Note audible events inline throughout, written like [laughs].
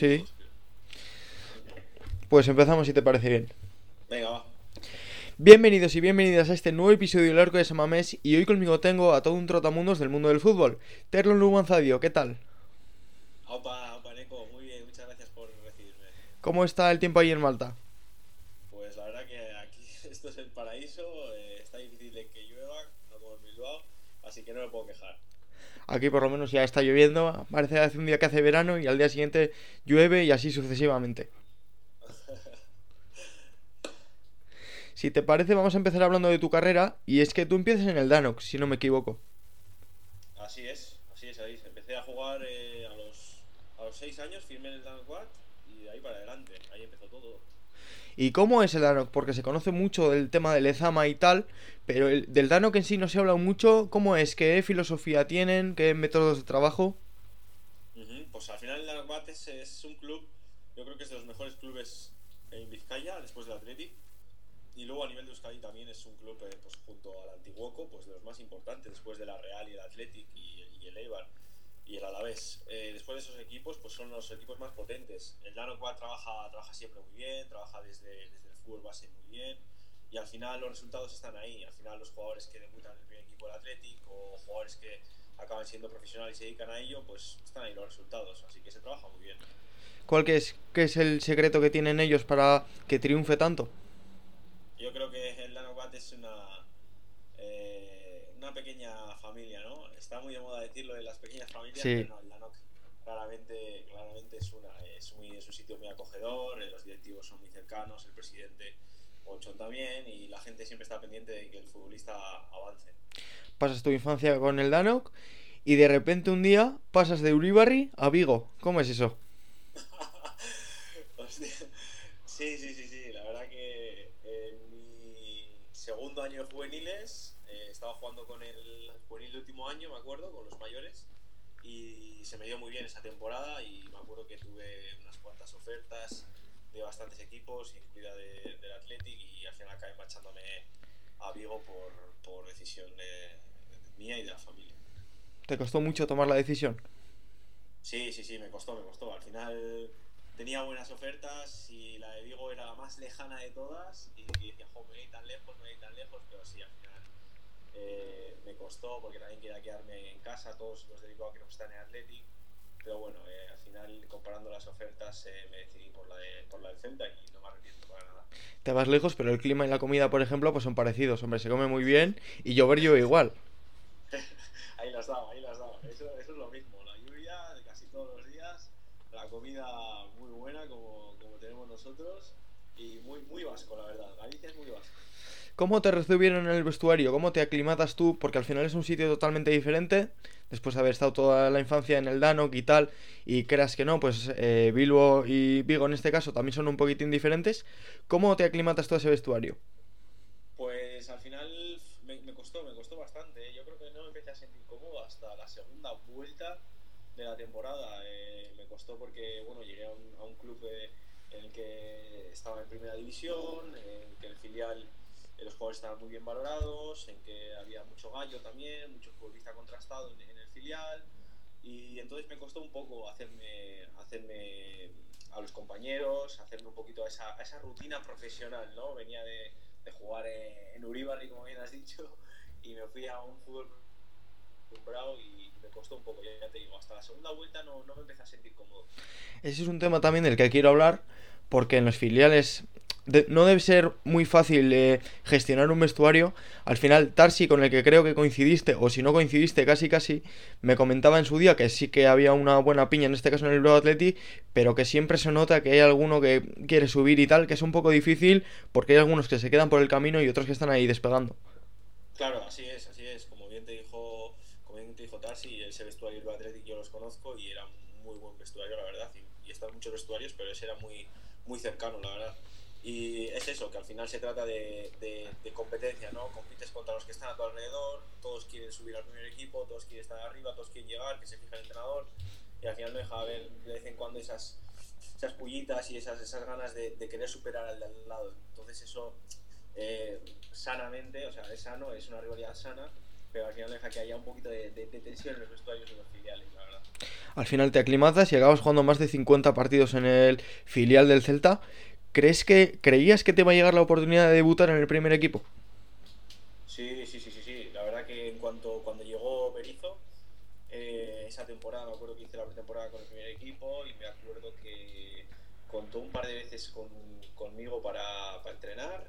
Sí. Pues empezamos si te parece bien. Venga, va. Bienvenidos y bienvenidas a este nuevo episodio del Arco de Samamés y hoy conmigo tengo a todo un trotamundos del mundo del fútbol. Terlon Lubanzadio, ¿qué tal? Opa, opa, Neko, muy bien, muchas gracias por recibirme. ¿Cómo está el tiempo ahí en Malta? Pues la verdad que aquí [laughs] esto es el paraíso, eh, está difícil de que llueva, no como en Bilbao, así que no me puedo quejar. Aquí por lo menos ya está lloviendo, parece que hace un día que hace verano y al día siguiente llueve y así sucesivamente. [laughs] Si te parece, vamos a empezar hablando de tu carrera. Y es que tú empiezas en el Danox, si no me equivoco. Así es, así es, ahí. Empecé a jugar eh, a los a los 6 años, firmé en el Danox y de ahí para adelante. ¿Y cómo es el Danox? Porque se conoce mucho del tema del Ezama y tal, pero el, del Danox en sí no se ha hablado mucho. ¿Cómo es? ¿Qué filosofía tienen? ¿Qué métodos de trabajo? Pues al final el Danox Quad es, un club, yo creo que es de los mejores clubes en Vizcaya, después del Athletic. Y luego a nivel de Euskadi también es un club, eh, pues junto al Antiguoco, pues de los más importantes, después de la Real y el Athletic y el Eibar y el Alavés. Eh, después de esos equipos, pues son los equipos más potentes. El Dano trabaja, trabaja siempre muy bien, trabaja desde, desde el fútbol base muy bien y al final los resultados están ahí. Al final los jugadores que debutan en el primer equipo del Athletic o jugadores que acaban siendo profesionales y se dedican a ello, pues están ahí los resultados. Así que se trabaja muy bien. ¿Cuál que es, qué es el secreto que tienen ellos para que triunfe tanto? Yo creo que el Danobat es una, eh, una pequeña familia, ¿no? Está muy de moda decirlo de las pequeñas familias, Sí. pero no, el Danok claramente, claramente es, una, es, muy, es un sitio muy acogedor, eh, los directivos son muy cercanos, el presidente Monchón también, y la gente siempre está pendiente de que el futbolista avance. Pasas tu infancia con el Danox y de repente un día pasas de Uribarri a Vigo. ¿Cómo es eso? [laughs] Sí, sí, sí, sí. La verdad que en mi segundo año de juveniles eh, estaba jugando con el juvenil de último año, me acuerdo, con los mayores. Y se me dio muy bien esa temporada y me acuerdo que tuve unas cuantas ofertas de bastantes equipos, incluida de- del Athletic, y al final acabé marchándome a Vigo por, por decisión de, de mía y de la familia. ¿Te costó mucho tomar la decisión? Sí, sí, sí, me costó, me costó. Al final tenía buenas ofertas y la de Vigo era la más lejana de todas y decía, jo, me voy tan lejos, me voy tan lejos, pero sí, al final eh, me costó porque también quería quedarme en casa, todos los de Bilbao que no están en Athletic, pero bueno, eh, al final comparando las ofertas eh, me decidí por la, de, por la del Celta y no me arrepiento para nada. Te vas lejos, pero el clima y la comida, por ejemplo, pues son parecidos. Hombre, se come muy bien y llover llueve igual. [laughs] Ahí las daba, ahí las daba. Eso, eso es lo mismo, la lluvia de casi todos los días, la comida muy buena como, como tenemos nosotros y muy, muy vasco, la verdad. Galicia es muy vasco. ¿Cómo te recibieron en el vestuario? ¿Cómo te aclimatas tú? Porque al final es un sitio totalmente diferente. Después de haber estado toda la infancia en el Danoc y tal, y creas que no, pues eh, Bilbo y Vigo en este caso también son un poquitín diferentes. ¿Cómo te aclimatas tú a ese vestuario? Pues al final me, costó, me costó bastante. ¿eh? Yo creo que no me empecé a sentir cómodo hasta la segunda vuelta de la temporada. Eh, me costó porque, bueno, llegué a un, club en el que estaba en primera división, en que el filial, los jugadores estaban muy bien valorados, en que había mucho gallo también, mucho futbolista contrastado en, en el filial. Y entonces me costó un poco hacerme, hacerme a los compañeros, hacerme un poquito a esa, a esa rutina profesional, ¿no? Venía de, de jugar en, en Uribarri, como bien has dicho, [laughs] y me fui a un fútbol y me costó un poco, ya te digo, hasta la segunda vuelta no, no me empecé a sentir cómodo. Ese es un tema también del que quiero hablar, porque en los filiales de- no debe ser muy fácil eh, gestionar un vestuario. Al final, Tarsi, con el que creo que coincidiste, o si no coincidiste casi casi, me comentaba en su día que sí que había una buena piña, en este caso en el Bilbao Athletic, pero que siempre se nota que hay alguno que quiere subir y tal, que es un poco difícil, porque hay algunos que se quedan por el camino y otros que están ahí despegando. Claro, así es, así es. Como bien te dijo, como bien te dijo Tarsi, ese vestuario del Athletic yo los conozco y era muy buen vestuario, la verdad. Y, y están muchos vestuarios, pero ese era muy, muy cercano, la verdad. Y es eso, que al final se trata de, de, de competencia, ¿no? Compites contra los que están a tu alrededor, todos quieren subir al primer equipo, todos quieren estar arriba, todos quieren llegar, que se fija el entrenador. Y al final no deja de ver de vez en cuando esas, esas pullitas y esas, esas ganas de, de querer superar al de al lado. Entonces eso eh, sanamente, o sea, es sano, es una rivalidad sana pero al final deja que haya un poquito de, de, tensión en los vestuarios de los filiales, la verdad. Al final te aclimatas y acabas jugando más de 50 partidos en el filial del Celta. ¿Crees que creías que te va a llegar la oportunidad de debutar en el primer equipo? Sí, sí, sí, sí, sí. La verdad que en cuanto cuando llegó Berizzo, eh, esa temporada, me acuerdo que hice la pretemporada con el primer equipo y me acuerdo que contó un par de veces con, conmigo para, para entrenar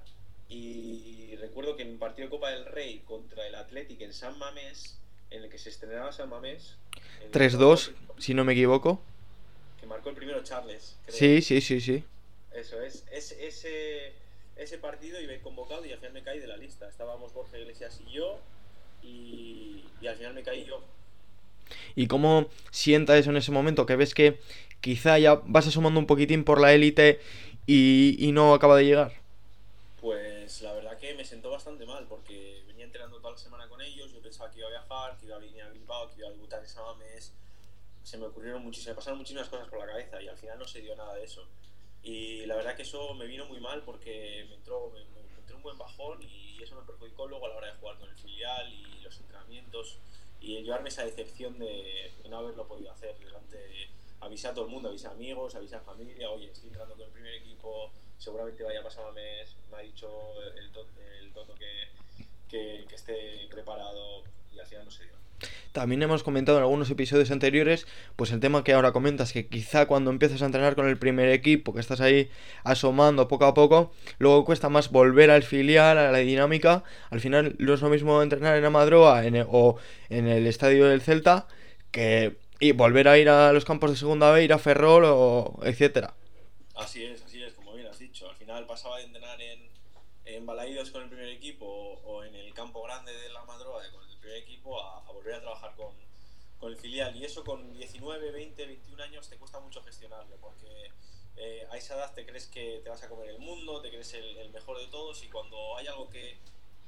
y recuerdo que en un partido de Copa del Rey contra el Athletic en San Mamés, en el que se estrenaba San Mamés. 3-2, si no me equivoco. Que marcó el primero Charles. Sí, sí, sí, sí. Eso es. es ese, ese partido iba convocado y al final me caí de la lista. Estábamos Borja Iglesias y yo y, y al final me caí yo. ¿Y cómo sienta eso en ese momento? Que ves que quizá ya vas asomando un poquitín por la élite y, y no acaba de llegar. Pues la verdad que me sentó bastante mal porque venía entrenando toda la semana con ellos, yo pensaba que iba a viajar, que iba a venir a Bilbao, que iba a debutar en Samames, se me ocurrieron muchísimas, me pasaron muchísimas cosas por la cabeza y al final no se dio nada de eso. Y la verdad que eso me vino muy mal porque me entró, me, entró un buen bajón y eso me perjudicó luego a la hora de jugar con el filial y los entrenamientos y llevarme esa decepción de, no haberlo podido hacer delante avisar a todo el mundo, avisar a amigos, avisar a familia, oye, estoy entrando con el primer equipo, seguramente vaya a mes, me ha dicho el, el tonto que, que, que, esté preparado y al final no se dio. También hemos comentado en algunos episodios anteriores, pues el tema que ahora comentas, que quizá cuando empiezas a entrenar con el primer equipo, que estás ahí asomando poco a poco, luego cuesta más volver al filial, a la dinámica. Al final no es lo mismo entrenar en Amadroa en o en el estadio del Celta que y volver a ir a los campos de segunda B, ir a Ferrol o etcétera. Así es, así es, como bien has dicho. Al final pasaba de entrenar en, en Balaídos con el primer equipo o, en el campo grande de la Madroa con el primer equipo a, volver a trabajar con, con, el filial. Y eso con 19, 20, 21 años te cuesta mucho gestionarlo porque eh, a esa edad te crees que te vas a comer el mundo, te crees el, el mejor de todos y cuando hay algo que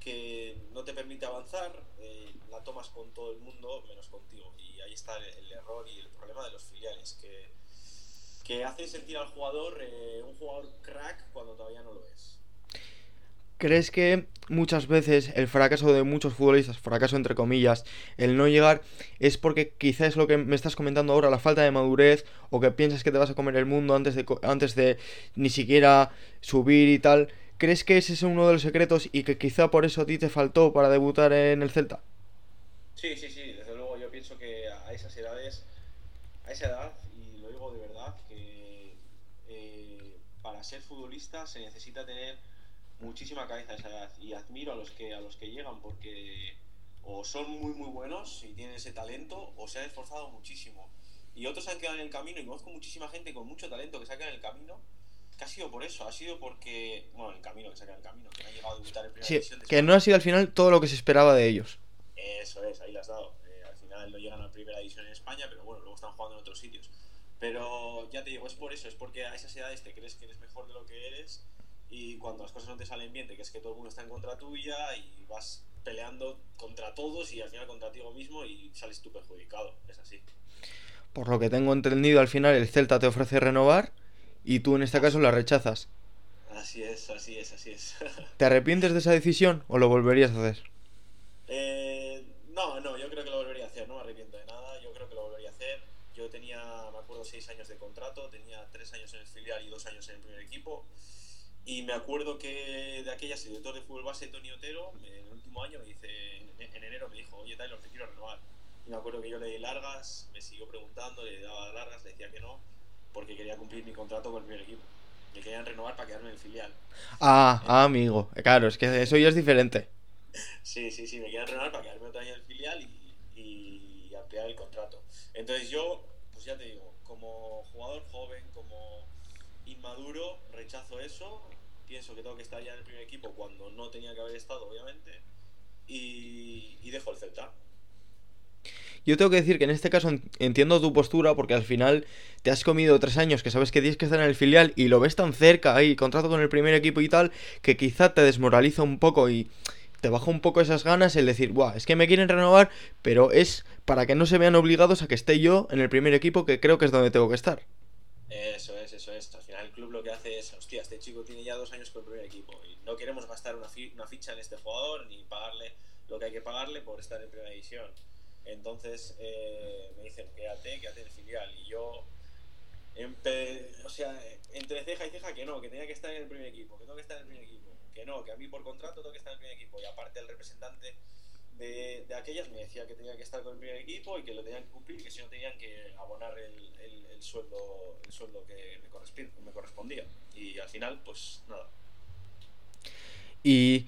que no te permite avanzar, eh, la tomas con todo el mundo menos contigo. Y ahí está el, error y el problema de los filiales, que, que hacen sentir al jugador eh, un jugador crack cuando todavía no lo es. ¿Crees que muchas veces el fracaso de muchos futbolistas, fracaso entre comillas, el no llegar, es porque quizás es lo que me estás comentando ahora, la falta de madurez, o que piensas que te vas a comer el mundo antes de, antes de ni siquiera subir y tal? ¿Crees que ese es uno de los secretos y que quizá por eso a ti te faltó para debutar en el Celta? Sí, sí, sí, desde luego yo pienso que a esas edades, a esa edad, y lo digo de verdad, que eh, para ser futbolista se necesita tener muchísima cabeza a esa edad y admiro a los que a los que llegan porque o son muy muy buenos y tienen ese talento o se han esforzado muchísimo y otros se han quedado en el camino y conozco muchísima gente con mucho talento que se ha quedado en el camino que ha sido por eso, ha sido porque, bueno, el camino, que saca el camino, que no ha llegado a debutar en primera sí, Que no ha sido al final todo lo que se esperaba de ellos. Eso es, ahí lo has dado. Eh, al final no llegan a primera división en España, pero bueno, luego están jugando en otros sitios. Pero ya te digo, es por eso, es porque a esas edades te crees que eres mejor de lo que eres y cuando las cosas no te salen bien te crees que todo el mundo está en contra tuya y vas peleando contra todos y al final contra ti mismo y sales tú perjudicado, es así. Por lo que tengo entendido, al final el Celta te ofrece renovar y tú en este caso la rechazas. Así es, así es, así es. ¿Te arrepientes de esa decisión o lo volverías a hacer? Eh, no, no, yo creo que lo volvería a hacer, no me arrepiento de nada, yo creo que lo volvería a hacer. Yo tenía, seis años de contrato, tenía tres años en el filial y dos años en el primer equipo. Y me acuerdo que de aquella, el director de fútbol base, Tony Otero, en el último año me dice, en enero me dijo, oye Taylor, te quiero renovar. Y me acuerdo que yo le di largas, me siguió preguntando, le daba largas, le decía que no porque quería cumplir mi contrato con el primer equipo. Me querían renovar para quedarme en el filial. Ah, ah, amigo. Claro, es que eso ya es diferente. [laughs] sí, sí, sí, me querían renovar para quedarme otro año en el filial y, y ampliar el contrato. Entonces yo, pues ya te digo, como jugador joven, como inmaduro, rechazo eso. Pienso que tengo que estar ya en el primer equipo cuando no tenía que haber estado, obviamente. Y, dejo el Celta. Yo tengo que decir que en este caso entiendo tu postura porque al final te has comido tres años que sabes que tienes que estar en el filial y lo ves tan cerca ahí, contrato con el primer equipo y tal, que quizá te desmoraliza un poco y te baja un poco esas ganas el decir, Buah, es que me quieren renovar, pero es para que no se vean obligados a que esté yo en el primer equipo que creo que es donde tengo que estar. Eso es, eso es. Al final el club lo que hace es, hostia, este chico tiene ya dos años con el primer equipo y no queremos gastar una, una ficha en este jugador ni pagarle lo que hay que pagarle por estar en primera división. Entonces eh, me dicen, quédate, quédate en el filial. Y yo, o sea, entre ceja y ceja que no, que tenía que estar en el primer equipo, que tengo que estar en el primer equipo, que no, que a mí por contrato tengo que estar en el primer equipo. Y aparte el representante de, aquellas me decía que tenía que estar con el primer equipo y que lo tenían que cumplir, que si no tenían que abonar el, el, el sueldo, el sueldo que me, correspondía. Y al final, pues nada. Y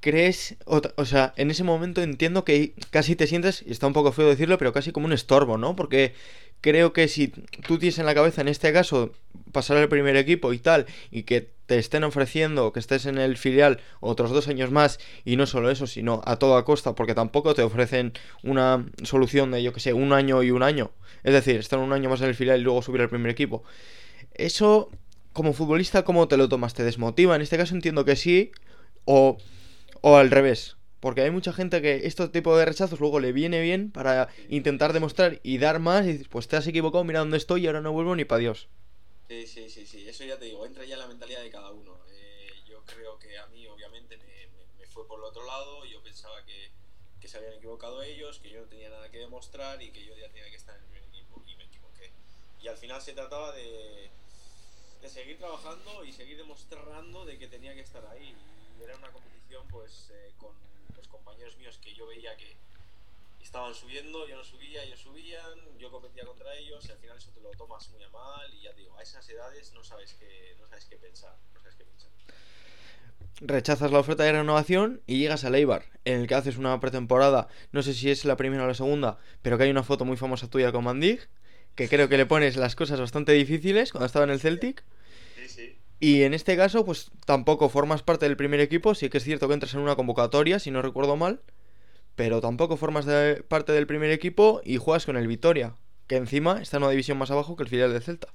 crees, o, sea, en ese momento entiendo que casi te sientes, y está un poco feo decirlo, pero casi como un estorbo, ¿no? Porque creo que si tú tienes en la cabeza, en este caso, pasar al primer equipo y tal, y que te estén ofreciendo que estés en el filial otros dos años más, y no solo eso, sino a toda costa, porque tampoco te ofrecen una solución de, yo que sé, un año y un año. Es decir, estar un año más en el filial y luego subir al primer equipo. Eso, como futbolista, ¿cómo te lo tomas? ¿Te desmotiva? En este caso entiendo que sí, o o al revés. Porque hay mucha gente que este tipo de rechazos luego le viene bien para intentar demostrar y dar más y pues te has equivocado, mira dónde estoy y ahora no vuelvo ni para Dios. Sí, sí, sí, sí, eso ya te digo, entra ya la mentalidad de cada uno. Eh, yo creo que a mí obviamente me, me, fue por el otro lado, yo pensaba que, que, se habían equivocado ellos, que yo no tenía nada que demostrar y que yo ya tenía que estar en el primer equipo y me equivoqué. Y al final se trataba de, de seguir trabajando y seguir demostrando de que tenía que estar ahí. Y era una pues eh, con los compañeros míos que yo veía que estaban subiendo, yo no subía, ellos subían, yo competía contra ellos y al final eso te lo tomas muy a mal y ya te digo, a esas edades no sabes qué, no sabes qué pensar, no sabes qué pensar. Rechazas la oferta de renovación y llegas a Leibar, en el que haces una pretemporada, no sé si es la primera o la segunda, pero que hay una foto muy famosa tuya con Mandig, que creo que le pones las cosas bastante difíciles cuando estaba en el Celtic. Sí, sí. Y en este caso, pues tampoco formas parte del primer equipo. Sí que es cierto que entras en una convocatoria, si no recuerdo mal. Pero tampoco formas de parte del primer equipo y juegas con el Vitoria. Que encima está en una división más abajo que el filial de Celta.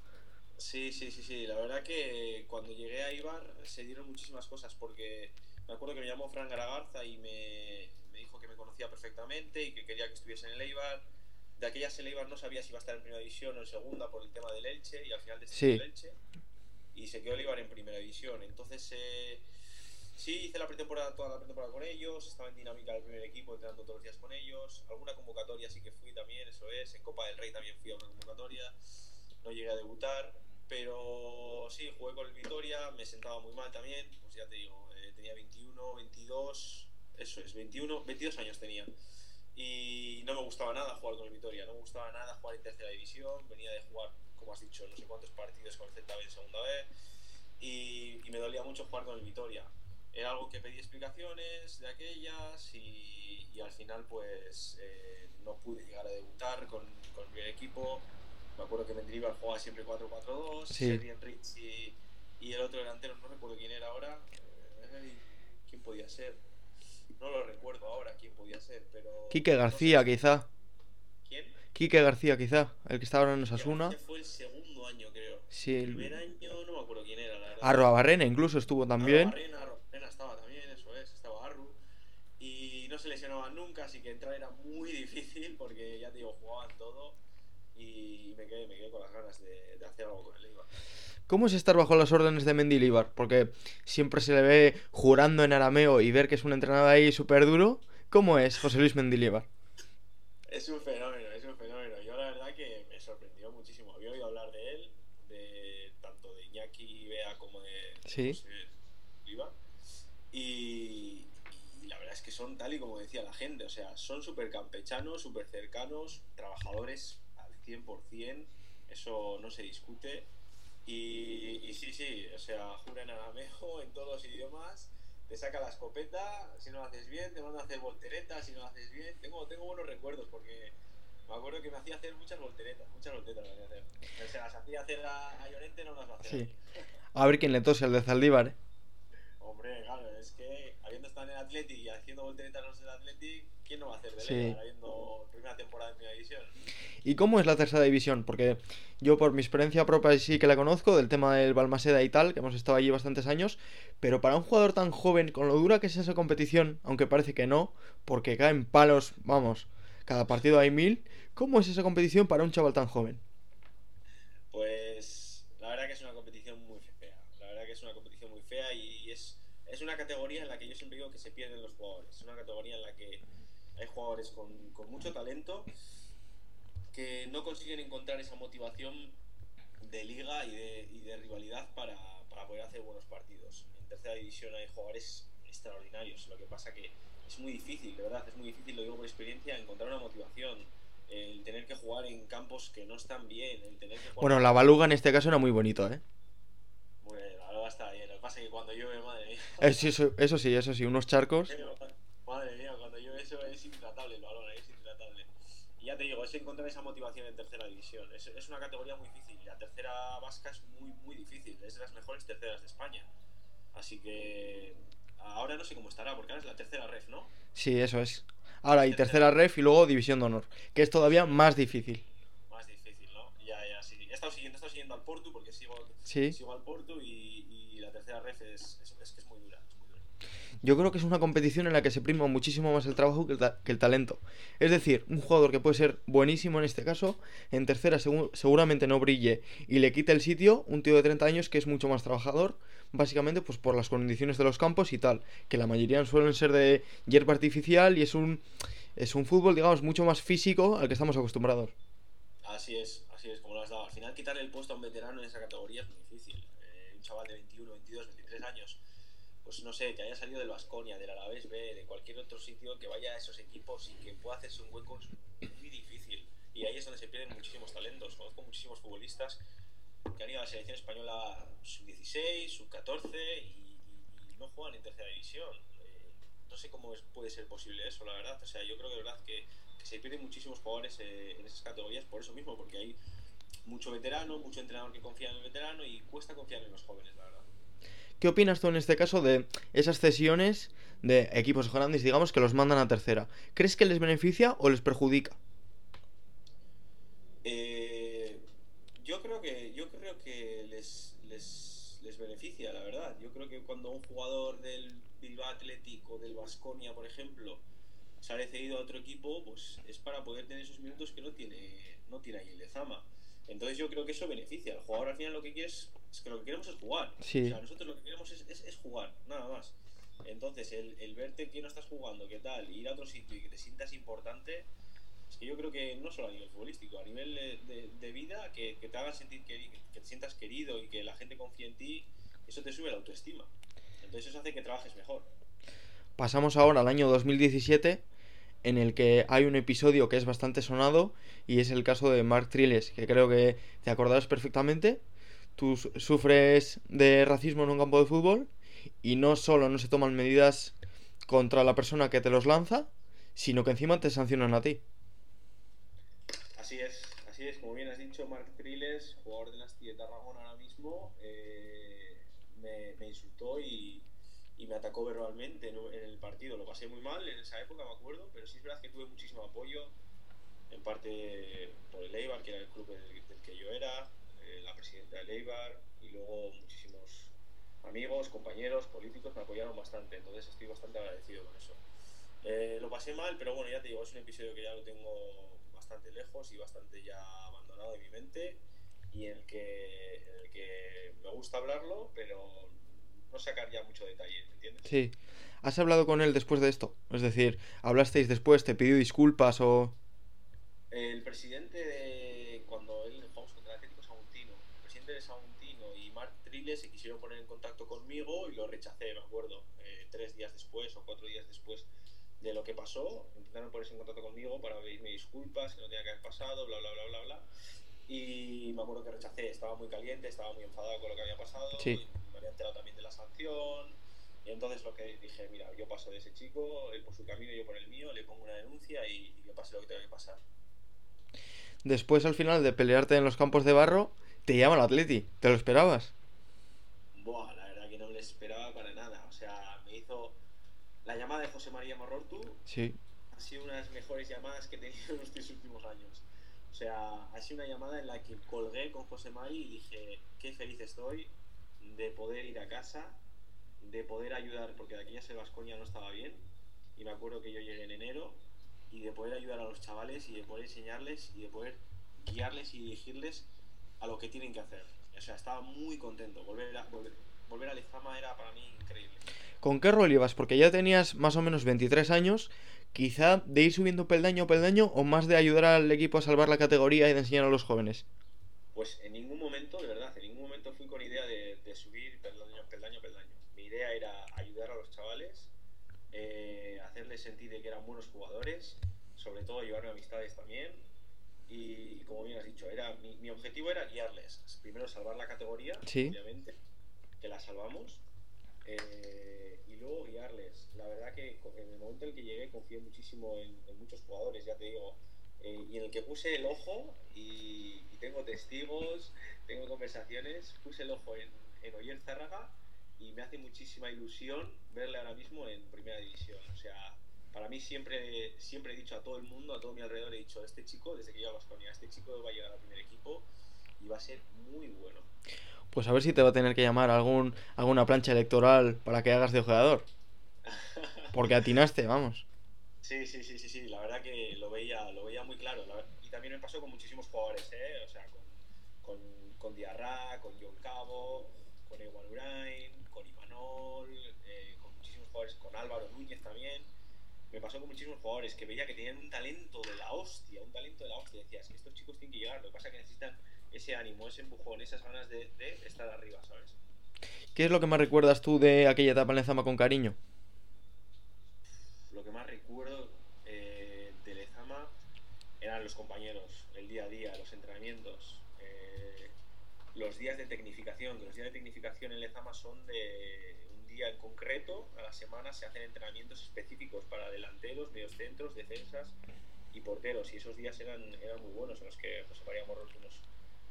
Sí, sí, sí, sí. La verdad que cuando llegué a Ibar se dieron muchísimas cosas porque me acuerdo que me llamó Fran Garagarza y me, me dijo que me conocía perfectamente y que quería que estuviese en el Eibar. De aquellas el Eibar no sabía si iba a estar en primera división o en segunda por el tema del Elche y al final decidió sí. el Elche y se quedó Olivar en primera división. Entonces, eh, sí, hice la pretemporada, toda la pretemporada con ellos, estaba en dinámica del primer equipo, entrenando todos los días con ellos. Alguna convocatoria sí que fui también, eso es. En Copa del Rey también fui a una convocatoria. No llegué a debutar, pero sí, jugué con el Vitoria, me sentaba muy mal también. Pues ya te digo, eh, tenía 21, 22, eso es, 21, 22 años tenía. Y no me gustaba nada jugar con el Vitoria, no me gustaba nada jugar en tercera división, venía de jugar como has dicho, no sé cuántos partidos con el Celta B en segunda vez y, y, me dolía mucho jugar con el Vitoria. Era algo que pedí explicaciones de aquellas y, y al final pues eh, no pude llegar a debutar con, con, el primer equipo. Me acuerdo que Mendilibar jugaba siempre 4-4-2, sí. Rich y, y, el otro delantero, no recuerdo quién era ahora. Eh, ¿Quién podía ser? No lo recuerdo ahora quién podía ser, pero... Quique García, no sé. quizá. ¿Quién? Quique García, quizá, el que está ahora en Osasuna. Fue el segundo año, creo. Sí, el primer año no me acuerdo quién era, la verdad. Arroa Barrena incluso estuvo también. Arroa Barrena, Arroa Barrena estaba también, eso es, estaba Arru. Y no se lesionaban nunca, así que entrar era muy difícil porque ya te digo, jugaban todo. Y me quedé, me quedé con las ganas de, de hacer algo con el Eibar. ¿Cómo es estar bajo las órdenes de Mendilibar? Porque siempre se le ve jurando en arameo y ver que es un entrenador ahí súper duro. ¿Cómo es José Luis Mendilibar? Es un fenómeno, es un fenómeno. Yo la verdad que me sorprendió muchísimo. Había oído hablar de él, de tanto de Iñaki Bea como de sí. José Oliva. Y, y, la verdad es que son tal y como decía la gente. O sea, son súper campechanos, súper cercanos, trabajadores al 100%. Eso no se discute. Y, y sí, sí, o sea, jura en arameo, en todos los idiomas te saca la escopeta, si no lo haces bien, te manda a hacer volteretas, si no lo haces bien. Tengo, tengo buenos recuerdos porque me acuerdo que me hacía hacer muchas volteretas, muchas volteretas me hacía hacer. O sea, las hacía hacer a, a Llorente, no las va a hacer. Sí. A ver quién le tose al de Zaldívar. Que habiendo estado en el Athletic y haciendo volteretas en el Athletic, ¿quién no va a hacer de sí. Habiendo primera temporada en primera división? ¿Y cómo es la tercera división? Porque yo por mi experiencia propia sí que la conozco, del tema del Balmaseda y tal, que hemos estado allí bastantes años, pero para un jugador tan joven, con lo dura que es esa competición, aunque parece que no, porque caen palos, vamos, cada partido hay mil, ¿cómo es esa competición para un chaval tan joven? Pues la verdad que es una competición muy fea, la verdad que es una competición muy fea y es es una categoría en la que yo siempre digo que se pierden los jugadores. Es una categoría en la que hay jugadores con, mucho talento que no consiguen encontrar esa motivación de liga y de, rivalidad para, para, poder hacer buenos partidos. En tercera división hay jugadores extraordinarios, lo que pasa que es muy difícil, de verdad, es muy difícil, lo digo por experiencia, encontrar una motivación. El tener que jugar en campos que no están bien, el Bueno, la Baluga en este caso era muy bonito, ¿eh? Bueno, Baluga está bien, lo que pasa es que cuando llueve, madre mía. [laughs] Eso, eso, eso sí, eso sí, unos charcos. Madre mía, cuando llueve eso es intratable el balón, es intratable. Y ya te digo, es encontrar esa motivación en tercera división. Es, es una categoría muy difícil. La tercera vasca es muy, muy difícil. Es de las mejores terceras de España. Así que ahora no sé cómo estará, porque ahora es la tercera ref, ¿no? Sí, eso es. Ahora, y tercera ref y luego división de honor, que es todavía más difícil. Más difícil, ¿no? Ya, ya, sí. He estado siguiendo, he estado siguiendo al Porto porque sigo, ¿Sí? sigo al Porto y, y la tercera ref es, es, es, que es muy dura, es muy dura. Yo creo que es una competición en la que se prima muchísimo más el trabajo que el, ta que el talento. Es decir, un jugador que puede ser buenísimo en este caso, en tercera segu seguramente no brille y le quita el sitio un tío de 30 años que es mucho más trabajador, básicamente pues por las condiciones de los campos y tal, que la mayoría suelen ser de hierba artificial y es un es un fútbol, digamos, mucho más físico al que estamos acostumbrados. Así es, así es, como lo has dado. Al final quitar el puesto a un veterano en esa categoría es muy difícil. Eh, un chaval de 21, 22, 23 años, pues no sé, que haya salido del Vasconia, del Alavés B, de cualquier otro sitio, que vaya a esos equipos y que pueda hacerse un hueco es muy difícil. Y ahí es donde se pierden muchísimos talentos. Conozco muchísimos futbolistas que han ido a la selección española sub-16, sub-14 y, y, y, no juegan en tercera división. Eh, no sé cómo es, puede ser posible eso, la verdad. O sea, yo creo que de verdad que, que se pierden muchísimos jugadores eh, en esas categorías por eso mismo, porque hay mucho veterano, mucho entrenador que confía en el veterano y cuesta confiar en los jóvenes, la verdad. ¿Qué opinas tú en este caso de esas cesiones de equipos grandes, digamos, que los mandan a tercera? ¿Crees que les beneficia o les perjudica? Eh, yo creo que yo creo que les, les, les, beneficia, la verdad. Yo creo que cuando un jugador del Bilbao Atlético, del Vasconia, por ejemplo, sale cedido a otro equipo, pues es para poder tener esos minutos que no tiene no tiene ahí el de Zama. Entonces yo creo que eso beneficia. El jugador al final lo que quiere es, es que lo que queremos es jugar. Sí. O sea, nosotros lo que queremos es, es, es jugar, nada más. Entonces, el, el, verte que no estás jugando, qué tal, ir a otro sitio y que te sientas importante, es que yo creo que no solo a nivel futbolístico, a nivel de, de, de vida, que, que, te haga sentir que, que, te sientas querido y que la gente confíe en ti, eso te sube la autoestima. Entonces eso hace que trabajes mejor. Pasamos ahora al año 2017 en el que hay un episodio que es bastante sonado y es el caso de Mark Triles, que creo que te acordarás perfectamente. Tú sufres de racismo en un campo de fútbol y no solo no se toman medidas contra la persona que te los lanza, sino que encima te sancionan a ti. Así es, así es, como bien has dicho, Mark Triles, jugador de las de Tarragona ahora mismo, eh, me, me, insultó y, y, me atacó verbalmente en, en, el partido. Lo pasé muy mal en esa época, me acuerdo, pero sí es verdad que tuve muchísimo apoyo, en parte por el Eibar, que era el club del, del que yo era, eh, la presidenta del Eibar, y luego muchísimos amigos, compañeros, políticos me apoyaron bastante, entonces estoy bastante agradecido con eso. Eh, lo pasé mal, pero bueno, ya te digo, es un episodio que ya lo tengo bastante lejos y bastante ya abandonado de mi mente y en el que, en el que me gusta hablarlo, pero no sacar ya mucho detalle, ¿entiendes? Sí. ¿Has hablado con él después de esto? Es decir, ¿hablasteis después? ¿Te pidió disculpas o...? El presidente de... Cuando él jugamos contra el Atlético Saguntino, el presidente de Saguntino y Mark Triles se quisieron poner en contacto conmigo y lo rechacé, me acuerdo, eh, tres días después o cuatro días después de lo que pasó, intentaron ponerse en contacto conmigo para pedirme disculpas, que no tenía que haber pasado, bla, bla, bla, bla, bla. Y me acuerdo que rechacé, estaba muy caliente, estaba muy enfadado con lo que había pasado, sí. me había enterado también de la sanción. Y entonces lo que dije, mira, yo paso de ese chico, él por su camino, yo por el mío, le pongo una denuncia y, y que pase lo que tenga que pasar. Después, al final de pelearte en los campos de barro, te llama el Atleti. ¿Te lo esperabas? Buah, la verdad que no me lo esperaba para nada. O sea, me hizo la llamada de José María Morortu sí. ha sido una de las mejores llamadas que he tenido en los tres últimos años. O sea, ha sido una llamada en la que colgué con José María y dije, qué feliz estoy de poder ir a casa, de poder ayudar, porque de aquí ya se Vascoña no estaba bien, y me acuerdo que yo llegué en enero, y de poder ayudar a los chavales y de poder enseñarles y de poder guiarles y dirigirles a lo que tienen que hacer. O sea, estaba muy contento, volver a, volver, volver a era para mí increíble. ¿Con qué rol ibas? Porque ya tenías más o menos 23 años, quizá de ir subiendo peldaño a peldaño o más de ayudar al equipo a salvar la categoría y de enseñar a los jóvenes. Pues en ningún momento, de verdad, en ningún momento fui con idea de, de subir peldaño, peldaño, peldaño. Mi idea era ayudar a los chavales, eh, hacerles sentir de que eran buenos jugadores, sobre todo llevarme amistades también. Y, y como bien has dicho, era mi, mi, objetivo era guiarles. Primero salvar la categoría, sí. obviamente, que la salvamos. Eh, y luego guiarles. La verdad que en el momento en el que llegué confié muchísimo en, en muchos jugadores, ya te digo, eh, y en el que puse el ojo, y, y, tengo testigos, tengo conversaciones, puse el ojo en, en Oyer Zárraga y me hace muchísima ilusión verle ahora mismo en primera división. O sea, para mí siempre, siempre he dicho a todo el mundo, a todo mi alrededor, he dicho, este chico, desde que yo a Baskonia, este chico va a llegar al primer equipo y va a ser muy bueno. Pues a ver si te va a tener que llamar algún, alguna plancha electoral para que hagas de jugador. Porque atinaste, vamos. [laughs] Sí, sí, sí, sí, sí, la verdad que lo veía, lo veía muy claro. La... Y también me pasó con muchísimos jugadores, ¿eh? O sea, con, con, con Diarra, con John Cabo, con Ewan Urain, con Imanol, eh, con muchísimos jugadores, con Álvaro Núñez también. Me pasó con muchísimos jugadores que veía que tenían un talento de la hostia, un talento de la hostia. Decías que estos chicos tienen que llegar, lo que pasa es que necesitan ese ánimo, ese empujón, esas ganas de, de estar arriba, ¿sabes? ¿Qué es lo que más recuerdas tú de aquella etapa en Lezama con cariño? Lo que más recuerdo eh, de Lezama eran los compañeros, el día a día, los entrenamientos, eh, los días de tecnificación. Que los días de tecnificación en Lezama son de un día en concreto, a la semana se hacen entrenamientos específicos para delanteros, medios centros, defensas y porteros. Y esos días eran, eran muy buenos en los que José María Morros nos,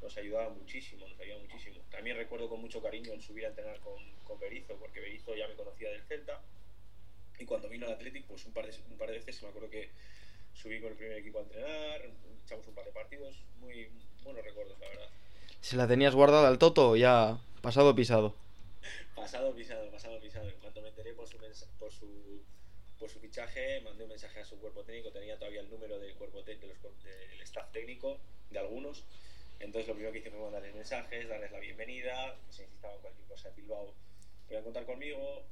nos ayudaba muchísimo, nos ayudaba muchísimo. También recuerdo con mucho cariño el subir a entrenar con, con Berizo, porque Berizo ya me conocía del Celta. Y cuando vino al Athletic, pues un par, de, un par de veces me acuerdo que subí con el primer equipo a entrenar, echamos un par de partidos, muy buenos recuerdos, la verdad. ¿Se la tenías guardada al Toto ya pasado [laughs] pisado? pasado pisado, pasado pisado. En cuanto me enteré por su, por su, por su fichaje, mandé un mensaje a su cuerpo técnico, tenía todavía el número del cuerpo de los, del staff técnico, de algunos. Entonces lo primero que hice fue mandarles mensajes, darles la bienvenida, si necesitaban cualquier cosa de Bilbao, podían contar conmigo.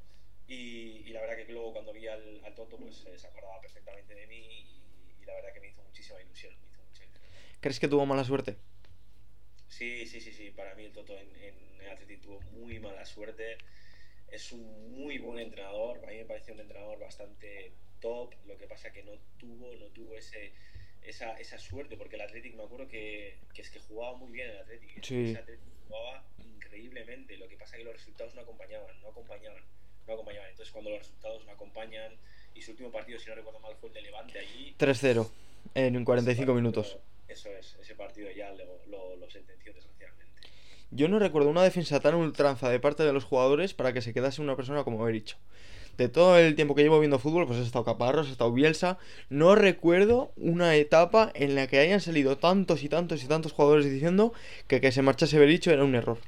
Y, y, la verdad que luego cuando vi al, al Toto, pues eh, se acordaba perfectamente de mí y, y, la verdad que me hizo muchísima ilusión, me hizo mucha ilusión. ¿Crees que tuvo mala suerte? Sí, sí, sí, sí. Para mí el Toto en, en el Atleti tuvo muy mala suerte. Es un muy buen entrenador. A mí me parece un entrenador bastante top. Lo que pasa que no tuvo, no tuvo ese, esa, esa suerte, porque el Athletic me acuerdo que, que es que jugaba muy bien el Athletic. Sí. Ese Athletic jugaba increíblemente. Lo que pasa que los resultados no acompañaban, no acompañaban, no acompañaban. Entonces cuando los resultados no acompañan y su último partido, si no recuerdo mal, fue el de Levante allí. 3-0 en 45 partido, minutos. Eso es, ese partido ya lo, lo, lo sentenció desgraciadamente. Yo no recuerdo una defensa tan ultranza de parte de los jugadores para que se quedase una persona como Bericho. De todo el tiempo que llevo viendo fútbol, pues ha estado Caparros, ha estado Bielsa. No recuerdo una etapa en la que hayan salido tantos y tantos y tantos jugadores diciendo que que se marchase Bericho era un error.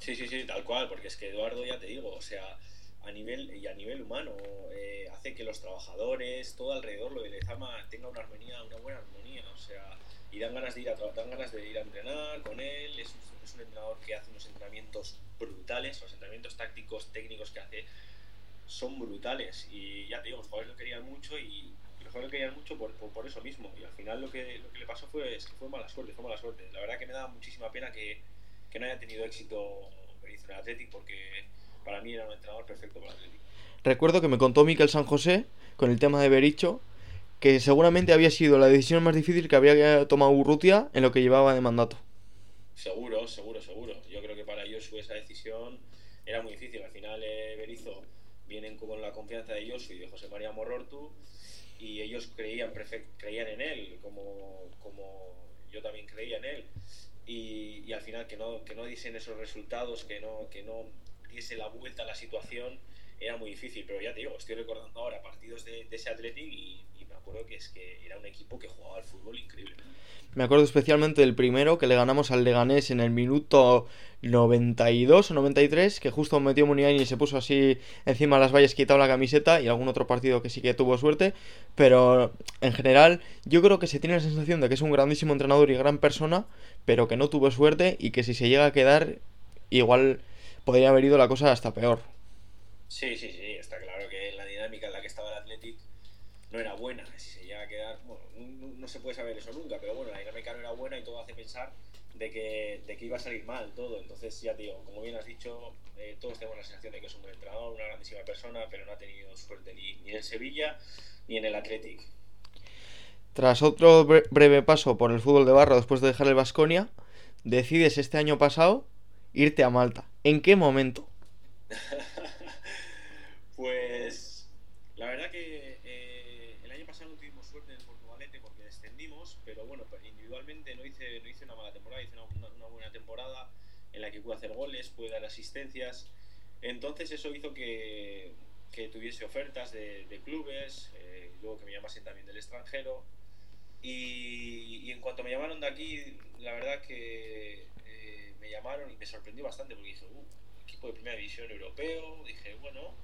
Sí, sí, sí, tal cual, porque es que Eduardo, ya te digo, o sea, a nivel y a nivel humano, eh, hace que los trabajadores, todo alrededor, lo de Lezama, tenga una armonía, una buena armonía, o sea, y dan ganas de ir a dan ganas de ir a entrenar con él, es un, es un entrenador que hace unos entrenamientos brutales, los entrenamientos tácticos, técnicos que hace son brutales y ya te digo, los jugadores lo querían mucho y los jugadores lo querían mucho por, por, por, eso mismo y al final lo que, lo que le pasó fue, es que fue mala suerte, fue mala suerte. La verdad que me da muchísima pena que, que no haya tenido éxito en el Athletic porque para mí era un entrenador perfecto para el Athletic. Recuerdo que me contó Miquel San José con el tema de Bericho que seguramente había sido la decisión más difícil que había tomado Urrutia en lo que llevaba de mandato. Seguro, seguro, seguro. Yo creo que para ellos esa decisión era muy difícil. Al final eh, Berizzo vienen con la confianza de Josu y de José María Morortu y ellos creían, creían en él como, como yo también creía en él. Y, y, al final que no, que no diesen esos resultados, que no, que no diese la vuelta a la situación era muy difícil, pero ya te digo, estoy recordando ahora partidos de, de ese Athletic y, me acuerdo que es que era un equipo que jugaba al fútbol increíble. Me acuerdo especialmente del primero que le ganamos al Leganés en el minuto 92 o 93, que justo metió Muniain y se puso así encima de las vallas, quitado la camiseta y algún otro partido que sí que tuvo suerte, pero en general yo creo que se tiene la sensación de que es un grandísimo entrenador y gran persona, pero que no tuvo suerte y que si se llega a quedar igual podría haber ido la cosa hasta peor. Sí, sí, sí, está claro que la dinámica en la que estaba el Athletic no era buena. Si se llega a quedar, bueno, no, se puede saber eso nunca, pero bueno, la dinámica no era buena y todo hace pensar de que, de que iba a salir mal todo. Entonces, ya te digo, como bien has dicho, eh, todos tenemos la sensación de que es un buen entrenador, una grandísima persona, pero no ha tenido suerte ni, ni en Sevilla ni en el Athletic. Tras otro breve paso por el fútbol de barro después de dejar el Vasconia, decides este año pasado irte a Malta. ¿En qué momento? [laughs] pues la verdad que eh, el año pasado no tuvimos suerte en el Portugalete porque descendimos, pero bueno, pues, individualmente no hice, no hice una mala temporada, hice una, una, buena temporada en la que pude hacer goles, pude dar asistencias. Entonces eso hizo que, que tuviese ofertas de, clubes, eh, luego que me llamasen también del extranjero. Y, y, en cuanto me llamaron de aquí, la verdad que eh, me llamaron y me sorprendió bastante porque dije, uh, equipo de primera división europeo, dije, bueno,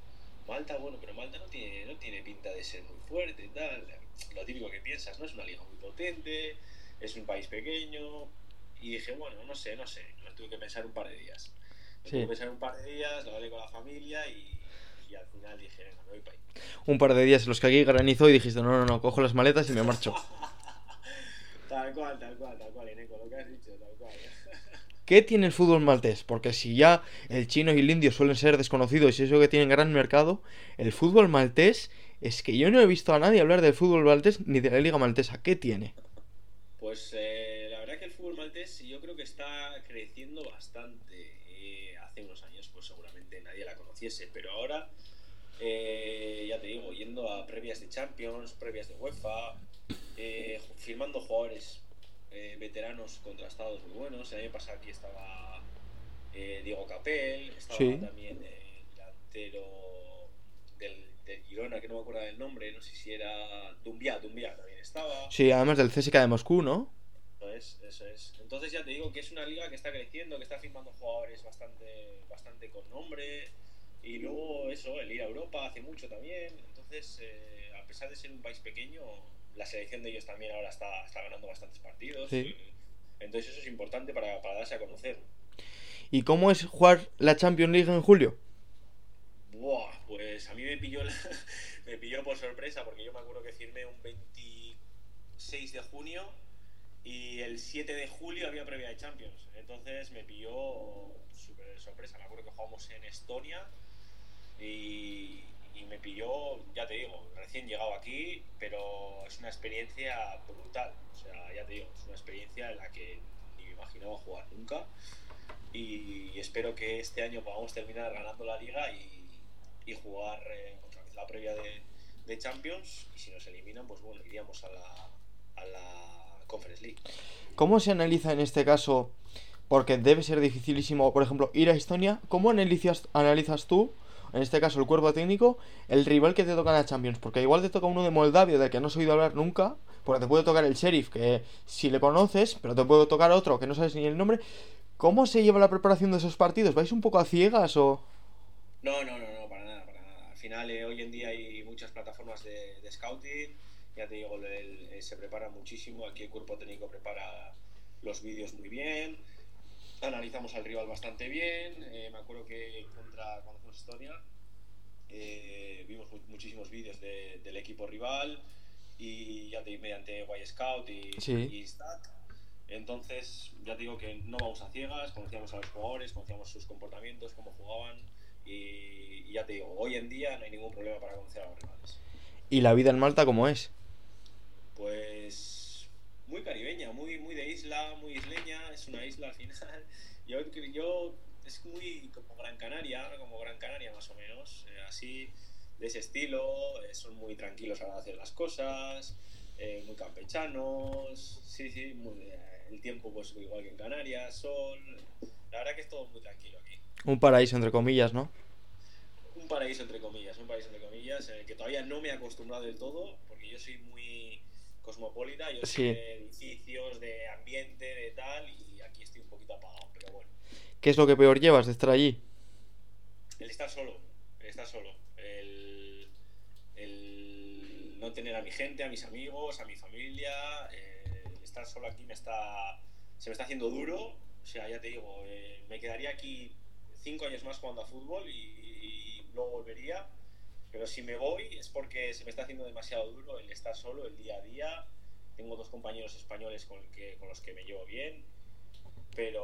Malta, bueno, pero Malta no tiene, no tiene pinta de ser muy fuerte, tal. Lo típico que piensas, ¿no? Es una liga muy potente, es un país pequeño. Y dije, bueno, no sé, no sé. Lo tuve que pensar un par de días. tuve que pensar un par de días, lo hablé con la familia y, y al final dije, venga, me voy para ahí. Un par de días en los que aquí granizó y dijiste, no, no, no, cojo las maletas y me marcho. [laughs] Tal cual, tal cual, tal cual, Ineco, lo que has dicho, tal cual. [laughs] ¿Qué tiene el fútbol maltés? Porque si ya el chino y el indio suelen ser desconocidos y eso que tienen gran mercado, el fútbol maltés es que yo no he visto a nadie hablar del fútbol maltés ni de la liga maltesa. ¿Qué tiene? Pues eh, la verdad que el fútbol maltés yo creo que está creciendo bastante. Eh, hace unos años pues seguramente nadie la conociese, pero ahora eh, ya te digo, yendo a previas de Champions, previas de UEFA, eh, firmando jugadores veteranos contrastados muy buenos. El año pasado aquí estaba Diego Capel, estaba también el delantero del, del, Girona, que no me acuerdo del nombre, no sé si era Dumbia, Dumbia también estaba. Sí, además del CSKA de Moscú, ¿no? Eso es, eso es. Entonces ya te digo que es una liga que está creciendo, que está firmando jugadores bastante, bastante con nombre. Y luego eso, el ir a Europa hace mucho también. Entonces, eh, a pesar de ser un país pequeño, la selección de ellos también ahora está, está ganando bastantes partidos. Entonces eso es importante para, para, darse a conocer. ¿Y cómo es jugar la Champions League en julio? Buah, pues a mí me pilló, [laughs] me pilló por sorpresa porque yo me acuerdo que firmé un 26 de junio y el 7 de julio había previa de Champions. Entonces me pilló súper sorpresa. Me acuerdo que jugamos en Estonia y, me pilló, ya te digo, recién llegado aquí, pero es una experiencia brutal. O sea, ya te digo, es una experiencia en la que ni me imaginaba jugar nunca. Y espero que este año podamos terminar ganando la liga y, jugar eh, otra vez la previa de, de, Champions. Y si nos eliminan, pues bueno, iríamos a la Conference League. ¿Cómo se analiza en este caso? Porque debe ser dificilísimo, por ejemplo, ir a Estonia. ¿Cómo analizas, analizas tú? en este caso el cuerpo técnico, el rival que te toca en la Champions. Porque igual te toca uno de Moldavia, del que no has oído hablar nunca, porque te puede tocar el Sheriff, que si le conoces, pero te puede tocar otro que no sabes ni el nombre. ¿Cómo se lleva la preparación de esos partidos? ¿Vais un poco a ciegas o...? No, no, no, no para nada, para nada. Al final, eh, hoy en día hay muchas plataformas de, de scouting, ya te digo, el, el, se prepara muchísimo, aquí el cuerpo técnico prepara los vídeos muy bien, analizamos al rival bastante bien. Eh, me acuerdo que contra cuando fuimos Estonia eh, vimos muchísimos vídeos de, del equipo rival y ya te mediante Y Scout y, sí. y Stat. Entonces, ya te digo que no vamos a ciegas, conocíamos a los jugadores, conocíamos sus comportamientos, cómo jugaban y, y ya te digo, hoy en día no hay ningún problema para conocer a los rivales. ¿Y la vida en Malta cómo es? Pues muy caribeña, muy, muy de isla, muy isleña, es una isla al final. [laughs] Yo, yo es muy como Gran Canaria, como Gran Canaria más o menos, eh, así, de ese estilo, eh, son muy tranquilos a hacer las cosas, eh, muy campechanos, sí, sí, muy, el tiempo pues igual que en Canarias, sol, la verdad que es todo muy tranquilo aquí. Un paraíso entre comillas, ¿no? Un paraíso entre comillas, un paraíso entre comillas, en el que todavía no me he acostumbrado del todo, porque yo soy muy cosmopolita, yo Sí. soy de edificios, de ambiente, de tal, y aquí estoy un poquito apagado, pero bueno. ¿Qué es lo que peor llevas de estar allí? El estar solo, el estar solo, el, el no tener a mi gente, a mis amigos, a mi familia, eh, estar solo aquí me está, se me está haciendo duro, o sea, ya te digo, eh, me quedaría aquí cinco años más jugando a fútbol y, y luego volvería. Pero si me voy es porque se me está haciendo demasiado duro el estar solo el día a día. Tengo dos compañeros españoles con, que, con los que me llevo bien, pero,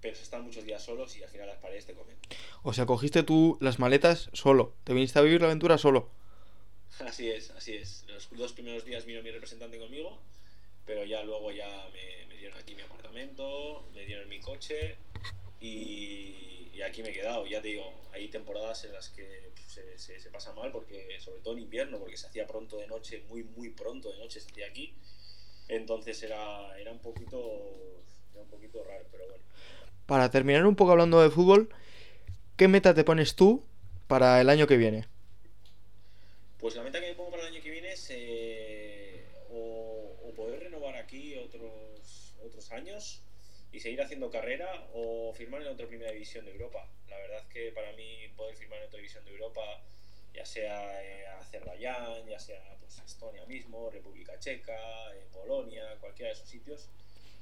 pero se están muchos días solos y al final las paredes te comen. O sea, cogiste tú las maletas solo. Te viniste a vivir la aventura solo. [laughs] Así es, así es. Los dos primeros días vino mi representante conmigo, pero ya luego ya me, me dieron aquí mi apartamento, me dieron mi coche y, y aquí me he quedado. Ya te digo, hay temporadas en las que pues, se, se, se pasa mal, porque sobre todo en invierno, porque se hacía pronto de noche, muy, muy pronto de noche se hacía aquí. Entonces era, era, un poquito, era un poquito raro, pero bueno. Para terminar un poco hablando de fútbol, ¿qué meta te pones tú para el año que viene? Pues la meta que me pongo para el año que viene es eh, o, o, poder renovar aquí otros, otros años y seguir haciendo carrera o firmar en otra primera división de Europa. La verdad es que para mí poder firmar en otra división de Europa, ya sea eh, Azerbaiyán, ya sea pues, Estonia mismo, República Checa, eh, Polonia, cualquiera de esos sitios,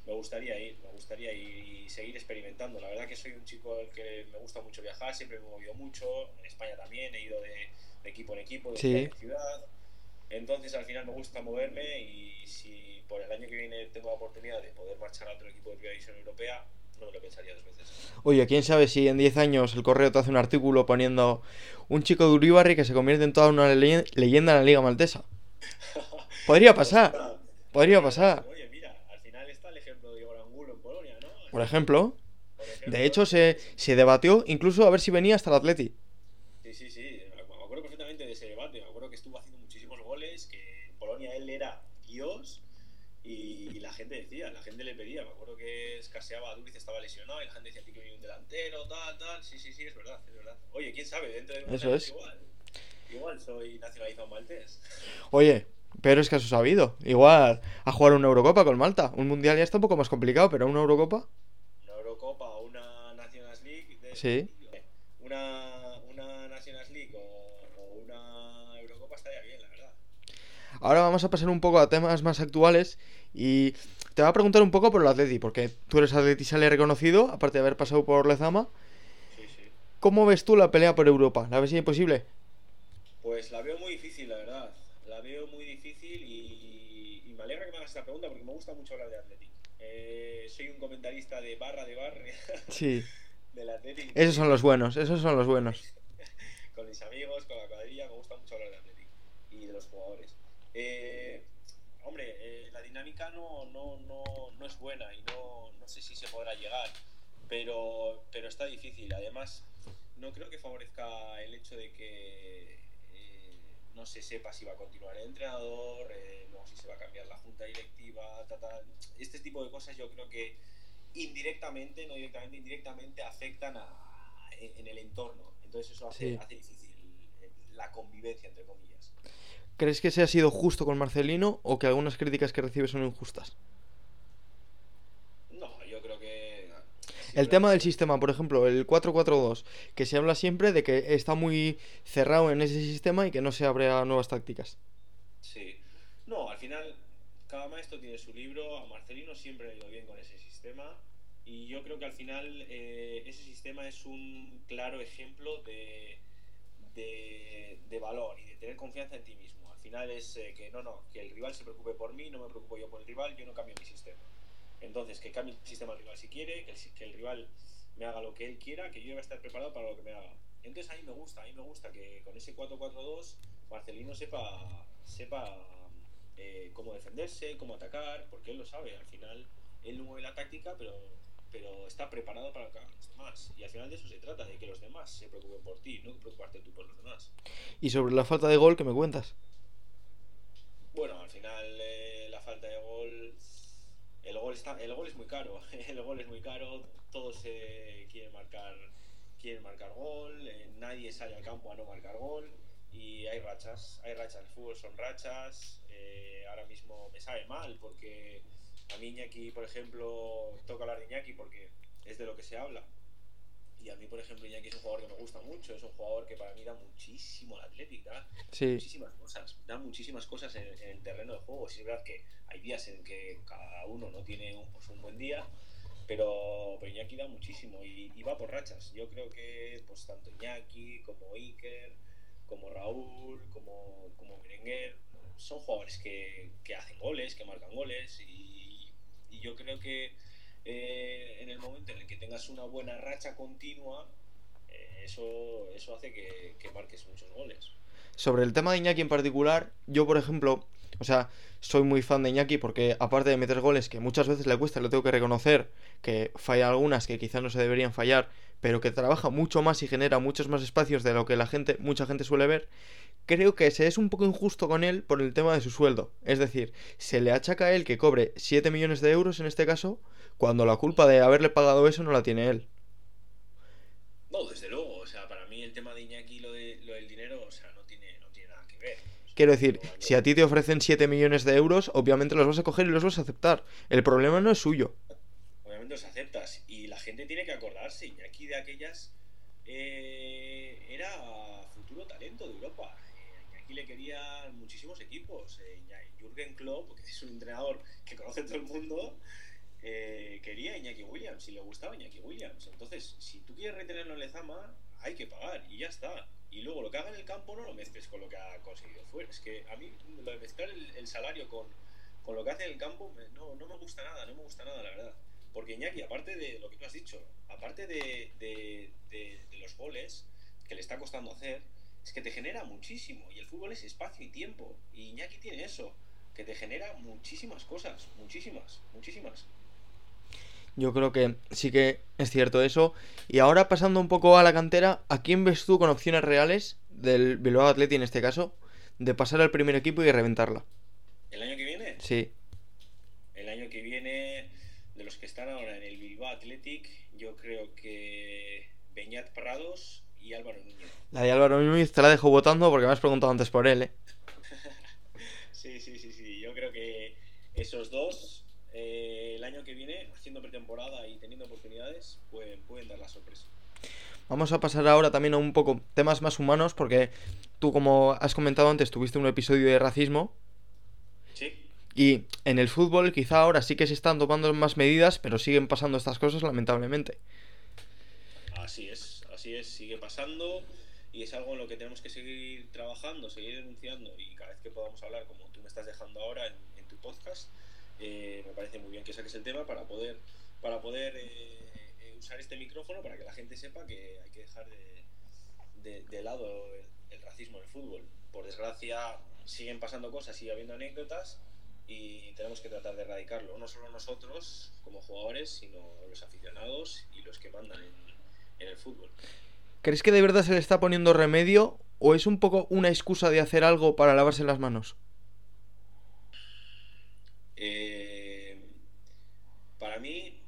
me gustaría ir, me gustaría ir y seguir experimentando. La verdad que soy un chico al que me gusta mucho viajar, siempre me he movido mucho, en España también, he ido de, de equipo en equipo, de Sí. ciudad en ciudad. Entonces al final me gusta moverme y si por el año que viene tengo la oportunidad de poder marchar a otro equipo de primera división europea, no me lo pensaría dos veces. Oye, quién sabe si en 10 años el correo te hace un artículo poniendo un chico de Uribarri que se convierte en toda una le- leyenda en la Liga Maltesa. [laughs] Podría pasar, podría pasar. Oye, mira, al final está el ejemplo de Igor Angulo en Polonia, ¿no? Por ejemplo, Por ejemplo, de hecho se, se debatió incluso a ver si venía hasta el Atleti. Sí, sí, sí. Me acuerdo perfectamente de ese debate. Me acuerdo que estuvo haciendo muchísimos goles, que en Polonia él era Dios y, y la gente decía, la gente le pedía. Me acuerdo que escaseaba, Duriz estaba lesionado y la gente decía "Tío, que venía un delantero, tal, tal. Sí, sí, sí, es verdad, es verdad. Oye, quién sabe, dentro de unos Eso es. igual. Igual soy nacionalizado maltés. Oye, pero es que eso sabido. Igual a jugar una Eurocopa con Malta. Un mundial ya está un poco más complicado, pero una Eurocopa. Una Eurocopa o una Nations League. De, Sí. Una, una Nations League o, o una Eurocopa estaría bien, la verdad. Ahora vamos a pasar un poco a temas más actuales y te voy a preguntar un poco por el Atleti, porque tú eres Atleti sale reconocido, aparte de haber pasado por Lezama. Sí, sí. ¿Cómo ves tú la pelea por Europa? ¿La ves imposible? Pues la veo muy difícil, la verdad. La veo muy difícil y, y me alegra que me hagas esta pregunta porque me gusta mucho hablar de Athletic. Eh, soy un comentarista de barra de bar Sí. [laughs] del Athletic. Esos son los buenos, esos son los buenos. [laughs] Con mis amigos, con la cuadrilla, me gusta mucho hablar de Athletic y de los jugadores. Eh, hombre, eh, la dinámica no, no, no, no es buena y no, no sé si se podrá llegar, pero, pero está difícil. Además, no creo que favorezca el hecho de que eh, no se sepa si va a continuar el entrenador, eh, si se va a cambiar la junta directiva, ta, ta. este tipo de cosas yo creo que indirectamente, no directamente, indirectamente afectan a, en, en el entorno. Entonces eso hace, Sí. hace difícil eh, la convivencia, entre comillas. ¿Crees que se ha sido justo con Marcelino o que algunas críticas que recibe son injustas? No, yo creo que... El tema del sistema, por ejemplo, el 4-4-2, que se habla siempre de que está muy cerrado en ese sistema y que no se abre a nuevas tácticas. Sí. No, al final cada maestro tiene su libro, a Marcelino siempre le ha ido bien con ese sistema y yo creo que al final eh, ese sistema es un claro ejemplo de, de, de valor y de tener confianza en ti mismo. Al final es eh, que no, no, que el rival se preocupe por mí, no me preocupo yo por el rival, yo no cambio mi sistema. Entonces, que cambie el sistema el rival si quiere, que el, que el rival me haga lo que él quiera, que yo voy a estar preparado para lo que me haga. Entonces a mí me gusta, a mí me gusta que con ese 4-4-2 Marcelino sepa, sepa eh, cómo defenderse, cómo atacar, porque él lo sabe. Al final él no mueve la táctica, pero, pero está preparado para que los demás. Y al final de eso se trata, de que los demás se preocupen por ti, no preocuparte tú por los demás. Y sobre la falta de gol, ¿qué me cuentas? Bueno, al final eh, la falta de gol, el gol está, el gol es muy caro, [laughs] el gol es muy caro, todos eh, quieren marcar, quieren marcar gol, eh, nadie sale al campo a no marcar gol y hay rachas, hay rachas, el fútbol son rachas, eh, ahora mismo me sabe mal porque a mí Iñaki, por ejemplo, toca hablar de Iñaki porque es de lo que se habla. Y a mí, por ejemplo, Iñaki es un jugador que me gusta mucho, es un jugador que para mí da muchísimo al Athletic, da Sí, muchísimas cosas, da muchísimas cosas en, en el terreno de juego. Sí, es verdad que hay días en que cada uno no tiene un, pues, un buen día, Pero, pero Iñaki da muchísimo y, y, va por rachas. Yo creo que pues tanto Iñaki como Iker, como Raúl, como, como Berenguer, son jugadores que, que hacen goles, que marcan goles y, y yo creo que eh, en el momento en el que tengas una buena racha continua, eh, eso, eso hace que, que marques muchos goles. Sobre el tema de Iñaki en particular, yo por ejemplo, o sea, soy muy fan de Iñaki porque aparte de meter goles que muchas veces le cuesta, lo tengo que reconocer, que falla algunas que quizás no se deberían fallar, pero que trabaja mucho más y genera muchos más espacios de lo que la gente, mucha gente suele ver, creo que se es un poco injusto con él por el tema de su sueldo. Es decir, se le achaca a él que cobre 7 millones de euros en este caso, cuando la culpa de haberle pagado eso no la tiene él. No, desde luego, o sea, para mí el tema de Iñaki, lo, de, lo del dinero, o sea, no tiene, no tiene nada que ver. Quiero decir, si a ti te ofrecen 7 millones de euros, obviamente los vas a coger y los vas a aceptar. El problema no es suyo. Obviamente los aceptas. Gente tiene que acordarse, Iñaki de aquellas eh, era futuro talento de Europa. Eh, Iñaki le querían muchísimos equipos. Eh, Jürgen Klopp, que es un entrenador que conoce todo el mundo, eh, quería Iñaki Williams y le gustaba Iñaki Williams. Entonces, si tú quieres retenerlo en Lezama, hay que pagar y ya está. Y luego lo que haga en el campo no lo mezcles con lo que ha conseguido fuera. Es que a mí lo de mezclar el, el salario con, con, lo que hace en el campo no, no, me gusta nada, no me gusta nada, la verdad. Porque Iñaki, aparte de lo que tú has dicho, aparte de, de, de, de los goles que le está costando hacer, es que te genera muchísimo. Y el fútbol es espacio y tiempo. Y Iñaki tiene eso, que te genera muchísimas cosas, muchísimas, muchísimas. Yo creo que sí que es cierto eso. Y ahora pasando un poco a la cantera, ¿a quién ves tú con opciones reales del Bilbao Atleti en este caso de pasar al primer equipo y reventarla? ¿El año que viene? Sí. El año que viene, de los que están ahora en el Bilbao Athletic, yo creo que Beñat Prados y Álvaro Núñez. La de Álvaro Núñez te la dejo votando porque me has preguntado antes por él, ¿eh? [laughs] sí, sí, sí, sí. Yo creo que esos dos eh, el año que viene, haciendo pretemporada y teniendo oportunidades, pueden, pueden dar la sorpresa. Vamos a pasar ahora también a un poco temas más humanos, porque tú, como has comentado antes, tuviste un episodio de racismo. Y en el fútbol quizá ahora sí que se están tomando más medidas, pero siguen pasando estas cosas lamentablemente. Así es, así es, sigue pasando y es algo en lo que tenemos que seguir trabajando, seguir denunciando y cada vez que podamos hablar, como tú me estás dejando ahora en, tu podcast, eh, me parece muy bien que saques el tema para poder, para poder eh, eh, usar este micrófono para que la gente sepa que hay que dejar de, de, de lado el, el, racismo en el fútbol. Por desgracia, siguen pasando cosas, sigue habiendo anécdotas y tenemos que tratar de erradicarlo. No solo nosotros como jugadores, sino los aficionados y los que mandan en, en el fútbol. ¿Crees que de verdad se le está poniendo remedio o es un poco una excusa de hacer algo para lavarse las manos? Eh, para mí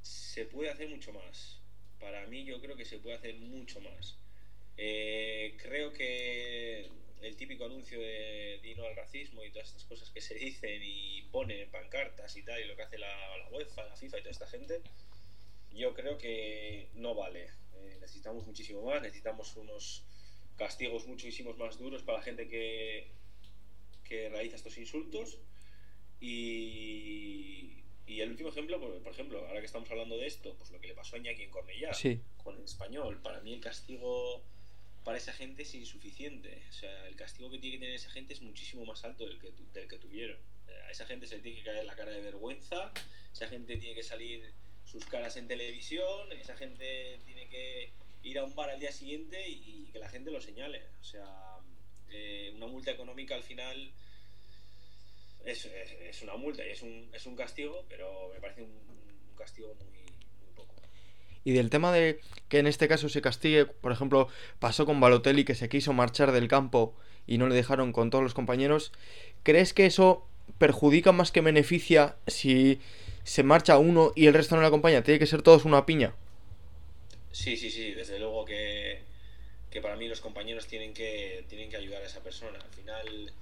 se puede hacer mucho más. Para mí yo creo que se puede hacer mucho más. Eh, creo que el típico anuncio de Dino al racismo y todas estas cosas que se dicen y ponen en pancartas y tal, y lo que hace la, la UEFA, la FIFA y toda esta gente, yo creo que no vale. Eh, necesitamos muchísimo más, necesitamos unos castigos muchísimos más duros para la gente que, que realiza estos insultos. Y, y, el último ejemplo, por, por, ejemplo, ahora que estamos hablando de esto, pues lo que le pasó a Iñaki en Cornellá sí. con el español. Para mí el castigo para esa gente es insuficiente. O sea, el castigo que tiene que tener esa gente es muchísimo más alto del que, del que tuvieron. A esa gente se le tiene que caer la cara de vergüenza, esa gente tiene que salir sus caras en televisión, esa gente tiene que ir a un bar al día siguiente y, que la gente lo señale. O sea, eh, una multa económica al final es, es, una multa y es un, es un castigo, pero me parece un, castigo muy. Y del tema de que en este caso se castigue, por ejemplo, pasó con Balotelli que se quiso marchar del campo y no le dejaron con todos los compañeros, ¿crees que eso perjudica más que beneficia si se marcha uno y el resto no le acompaña? ¿Tiene que ser todos una piña? Sí, sí, sí, desde luego que, que para mí los compañeros tienen que, tienen que ayudar a esa persona. Al final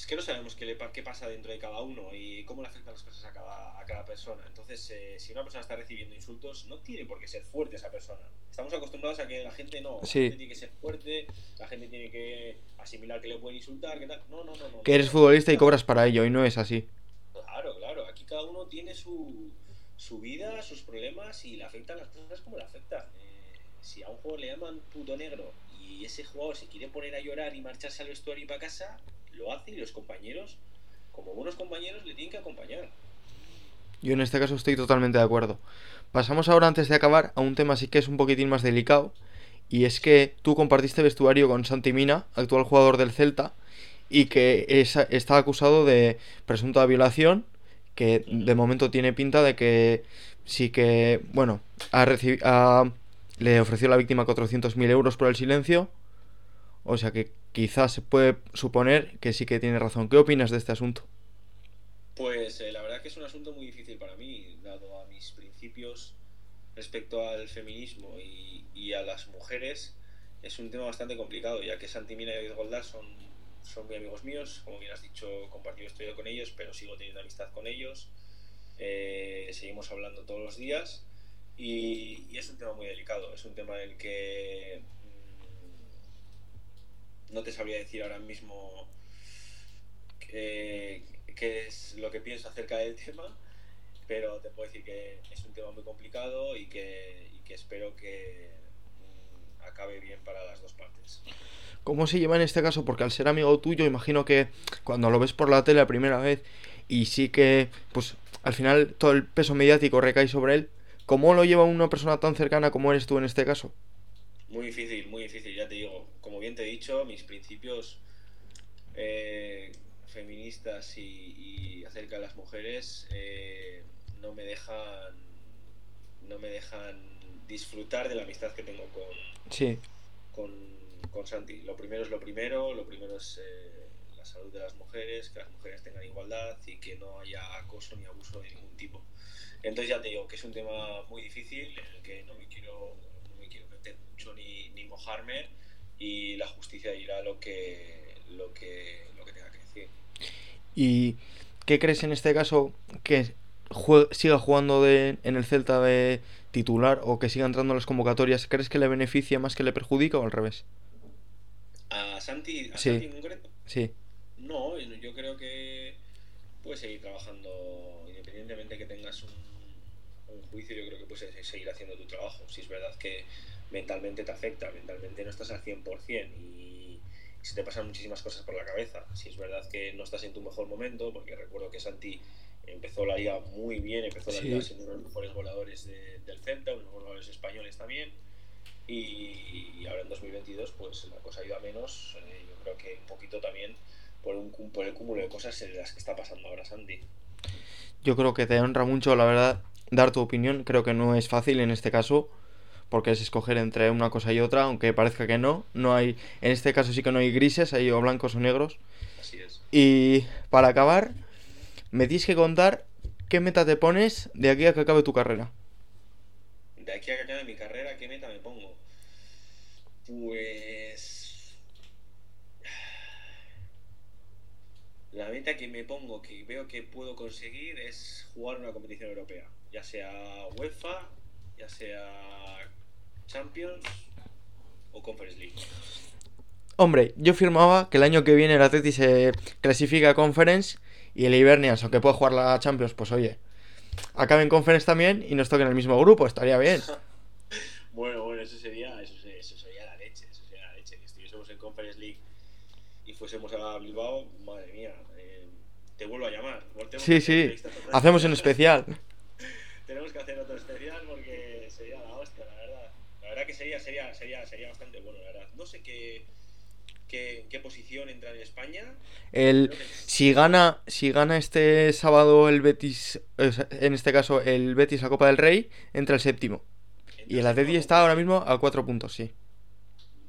es que no sabemos qué, le, qué pasa dentro de cada uno y cómo le afectan las cosas a cada, a cada persona. Entonces, eh, si una persona está recibiendo insultos, no tiene por qué ser fuerte esa persona. Estamos acostumbrados a que la gente no, sí. la gente tiene que ser fuerte, la gente tiene que asimilar que le pueden insultar, que tal. No, no, no. no que eres futbolista y cobras para ello y no es así. Claro, claro. Aquí cada uno tiene su, su vida, sus problemas y le afectan las cosas como le afectan. Eh, si a un jugador le llaman puto negro y ese jugador se quiere poner a llorar y marcharse al vestuario y para casa, lo hace y los compañeros, como buenos compañeros, le tienen que acompañar. Yo en este caso estoy totalmente de acuerdo. Pasamos ahora, antes de acabar, a un tema sí que es un poquitín más delicado. Y es que tú compartiste vestuario con Santi Mina, actual jugador del Celta, y que está acusado de presunta violación, que de momento tiene pinta de que sí que, bueno, ha le ofreció la víctima 400.000 euros por el silencio. O sea que quizás se puede suponer que sí que tiene razón. ¿Qué opinas de este asunto? Pues eh, la verdad que es un asunto muy difícil para mí, dado a mis principios respecto al feminismo y, y a las mujeres. Es un tema bastante complicado, ya que Santimina y David Goldar son, son muy amigos míos. Como bien has dicho, compartido estudio con ellos, pero sigo teniendo amistad con ellos. Eh, seguimos hablando todos los días y, es un tema muy delicado. Es un tema en el que mmm, no te sabría decir ahora mismo qué es lo que pienso acerca del tema, pero te puedo decir que es un tema muy complicado y que, espero que mmm, acabe bien para las dos partes. ¿Cómo se lleva en este caso? Porque al ser amigo tuyo, imagino que cuando lo ves por la tele la primera vez y sí que, pues al final todo el peso mediático recae sobre él, ¿cómo lo lleva una persona tan cercana como eres tú en este caso? Muy difícil, muy difícil, ya te digo. Como bien te he dicho, mis principios eh, feministas y, y, acerca de las mujeres eh, no me dejan no me dejan disfrutar de la amistad que tengo con, sí. con, con Santi. Lo primero es lo primero, lo primero es eh, la salud de las mujeres, que las mujeres tengan igualdad y que no haya acoso ni abuso de ningún tipo. Entonces ya te digo que es un tema muy difícil en el que no me quiero, no me quiero meter mucho ni, ni mojarme y la justicia dirá lo que, lo que, lo que tenga que decir. ¿Y qué crees en este caso que jue siga jugando de, en el Celta de titular o que siga entrando en las convocatorias? ¿Crees que le beneficia más que le perjudica o al revés? ¿A Santi, a Sí. Santi en concreto? Sí, No, yo creo que puedes seguir trabajando independientemente que tengas un, un juicio, yo creo que puedes seguir haciendo tu trabajo. Si es verdad que mentalmente te afecta, mentalmente no estás al 100% y se te pasan muchísimas cosas por la cabeza. Si es verdad que no estás en tu mejor momento, porque recuerdo que Santi empezó la liga muy bien, empezó la Sí. liga siendo uno de los mejores voladores de- del Celta, uno de los voladores españoles también. Y, y ahora en 2022, pues la cosa ha ido a menos. eh, yo creo que un poquito también por, un, por el cúmulo de cosas en las que está pasando ahora Santi. yo creo que te honra mucho, la verdad, dar tu opinión. Creo que no es fácil en este caso, porque es escoger entre una cosa y otra, aunque parezca que no. No hay, en este caso sí que no hay grises, hay o blancos o negros. Así es. Y para acabar, me tienes que contar qué meta te pones de aquí a que acabe tu carrera. De aquí a que acabe mi carrera, ¿qué meta me pongo? Pues. La meta que me pongo, que veo que puedo conseguir, es jugar una competición europea. Ya sea UEFA, ya sea Champions o Conference League. Hombre, yo firmaba que el año que viene el Atleti se clasifica a Conference y el Ibernians, aunque pueda jugar la Champions, pues oye, acabe en Conference también y nos toque en el mismo grupo, estaría bien. [laughs] Bueno, bueno, eso sería, eso, se- eso sería la leche, eso sería la leche. Que estuviésemos en Conference League y fuésemos a Bilbao, madre mía, eh, te vuelvo a llamar. Sí, sí, hacemos en especial. [laughs] Tenemos que hacer otro especial porque sería la hostia, la verdad. La verdad que sería, sería, sería, sería bastante bueno, la verdad. No sé qué, qué, qué posición entra en España. El, que si gana, si gana este sábado el Betis, en este caso el Betis la Copa del Rey, entra el séptimo. Y el Atleti está ahora mismo a cuatro puntos, sí.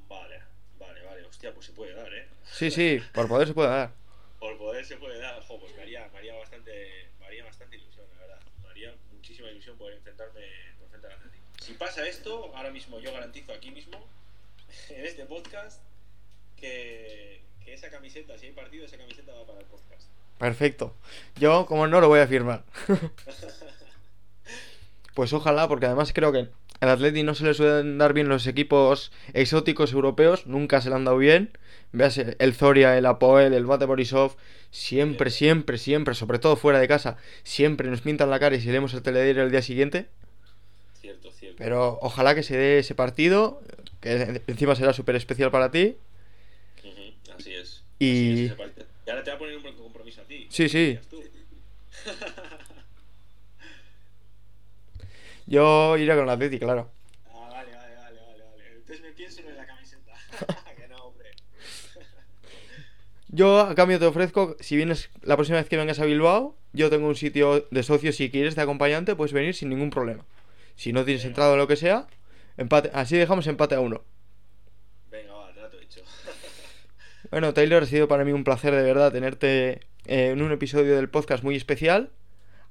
Vale, vale, vale. Hostia, pues se puede dar, ¿eh? Sí, sí, por poder se puede dar. Por poder se puede dar. Jo, pues me haría, me haría bastante, me haría bastante ilusión, la verdad. Me haría muchísima ilusión poder enfrentarme por frente al Atlético. Si pasa esto, ahora mismo yo garantizo aquí mismo, [laughs] en este podcast, que, que esa camiseta, si hay partido, esa camiseta va para el podcast. Perfecto. Yo, como no, lo voy a firmar. [laughs] Pues ojalá, porque además creo que el Atleti no se le suelen dar bien los equipos exóticos europeos, nunca se le han dado bien. Veas el Zoria, el Apoel, el Bate Borisov, siempre, siempre, siempre, sobre todo fuera de casa, siempre nos pintan la cara y si leemos el telediario el día siguiente. Cierto, cierto. Pero ojalá que se dé ese partido, que encima será súper especial para ti. Así es. Y- Así es ese partido. y ahora te va a poner un compromiso a ti. Sí, sí. [laughs] Yo iré con el Atleti, claro. Ah, vale, vale, vale, vale, vale. Entonces me pienso en la camiseta. [laughs] que no, hombre. Yo a cambio te ofrezco, si vienes la próxima vez que vengas a Bilbao, yo tengo un sitio de socio, si quieres de acompañante, puedes venir sin ningún problema. Si no tienes entrada o lo que sea, empate, así dejamos empate a uno. Venga, va, trato hecho. [laughs] Bueno, Taylor, ha sido para mí un placer de verdad tenerte eh, en un episodio del podcast muy especial,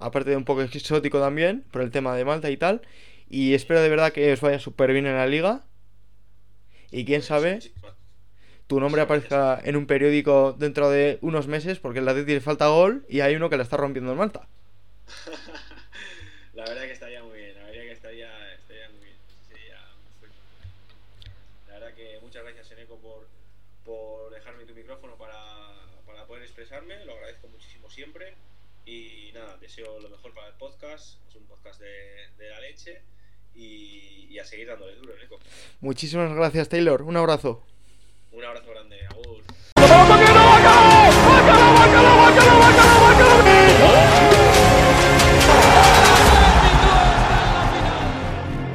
aparte de un poco exótico también, por el tema de Malta y tal, y espero de verdad que os vaya súper bien en la liga. Y quién sabe, tu nombre aparezca en un periódico dentro de unos meses, porque el Atleti le falta gol y hay uno que la está rompiendo en Malta. [laughs] La verdad que estaría deseo lo mejor para el podcast. Es un podcast de, de la leche. Y, y, a seguir dándole duro, Nico. Muchísimas gracias, Taylor. Un abrazo. Un abrazo grande. Agur.